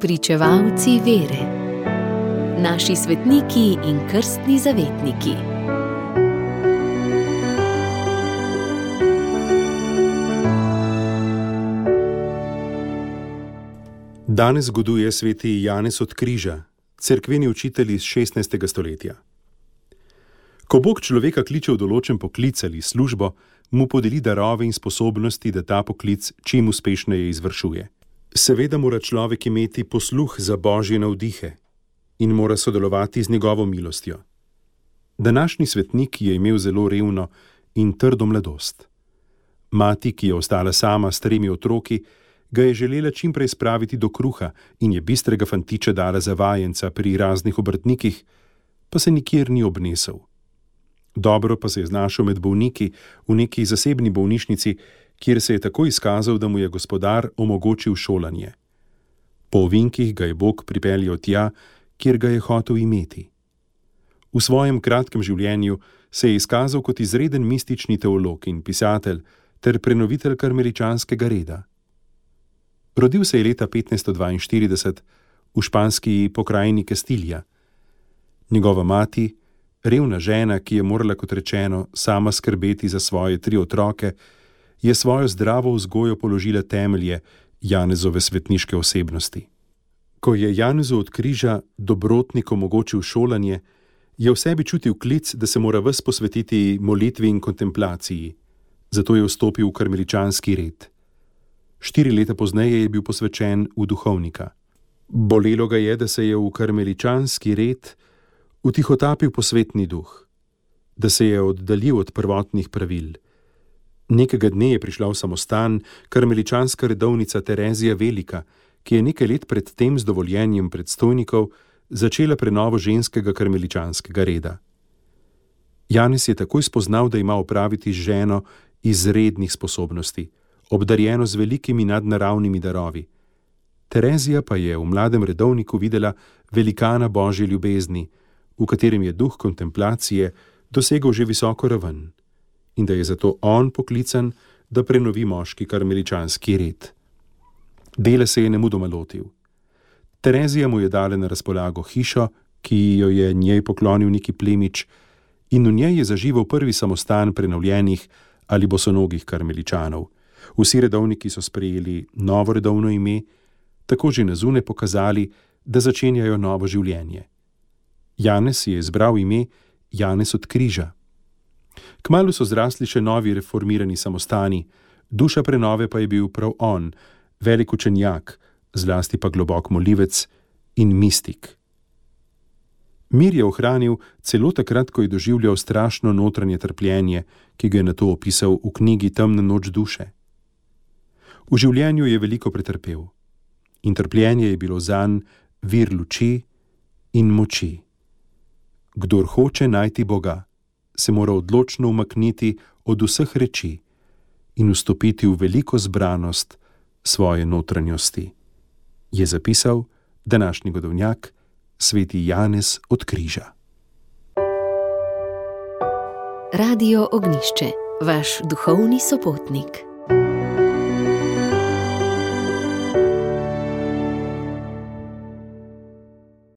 Pričevalci vere, naši svetniki in krstni zavetniki. Danes zgoduje sveti Janez od Križa, crkveni učitelj iz 16. stoletja. Ko Bog človeka kliče v določen poklic ali službo, mu podeli darove in sposobnosti, da ta poklic čim uspešneje izvršuje. Seveda mora človek imeti posluh za božje navdihe in mora sodelovati z njegovo milostjo. Današnji svetnik je imel zelo revno in trdo mladost. Mati, ki je ostala sama s tremi otroki, ga je želela čim prej spraviti do kruha in je bistrega fantiča dala za vajenca pri raznih obrtnikih, pa se nikjer ni obnesel. Dobro pa se je znašel med bolniki v neki zasebni bolnišnici, kjer se je tako izkazal, da mu je gospodar omogočil šolanje. Po ovinkih ga je Bog pripeljal tja, kjer ga je hotel imeti. V svojem kratkem življenju se je izkazal kot izreden mistični teolog in pisatelj ter prenovitelj karmeličanskega reda. Rodil se je leta 1542 v španski pokrajini Kastilja. Njegova mati, revna žena, ki je morala, kot rečeno, sama skrbeti za svoje tri otroke, je svojo zdravo vzgojo položila temelje Janezove svetniške osebnosti. Ko je Janezu od križa dobrotnik omogočil šolanje, je v sebi čutil klic, da se mora ves posvetiti molitvi in kontemplaciji, zato je vstopil v karmeličanski red. Štiri leta pozneje je bil posvečen v duhovnika. Bolelo ga je, da se je v karmeličanski red utihotapil posvetni duh, da se je oddaljil od prvotnih pravil. Nekega dne je prišla v samostan karmeličanska redovnica Terezija Velika, ki je nekaj let pred tem z dovoljenjem predstojnikov začela prenovo ženskega karmeličanskega reda. Janes je takoj spoznal, da ima opraviti z ženo izrednih sposobnosti, obdarjeno z velikimi nadnaravnimi darovi. Terezija pa je v mladem redovniku videla velikana božje ljubezni, v katerem je duh kontemplacije dosegel že visoko raven in da je zato on poklican, da prenovi moški karmeličanski red. Dele se je nemudoma lotil. Terezija mu je dala na razpolago hišo, ki jo je njej poklonil neki plemič, in v njej je zaživel prvi samostan prenovljenih ali bosonogih karmeličanov. Vsi redovniki so sprejeli novo redovno ime, tako že na zune pokazali, da začenjajo novo življenje. Janez je izbral ime Janez od Križa. Kmalo so zrasli še novi reformirani samostani, duša prenove pa je bil prav on, velik učenjak, zlasti pa globok molivec in mistik. Mir je ohranil celo takrat, ko je doživljal strašno notranje trpljenje, ki ga je na to opisal v knjigi Temna noč duše. V življenju je veliko pretrpel in trpljenje je bilo zanj vir luči in moči. Kdor hoče najti Boga, se mora odločno umakniti od vseh reči in vstopiti v veliko zbranost svoje notranjosti, je zapisal današnji godovnjak sveti Janez od Križa. Radio Ognišče, vaš duhovni sopotnik.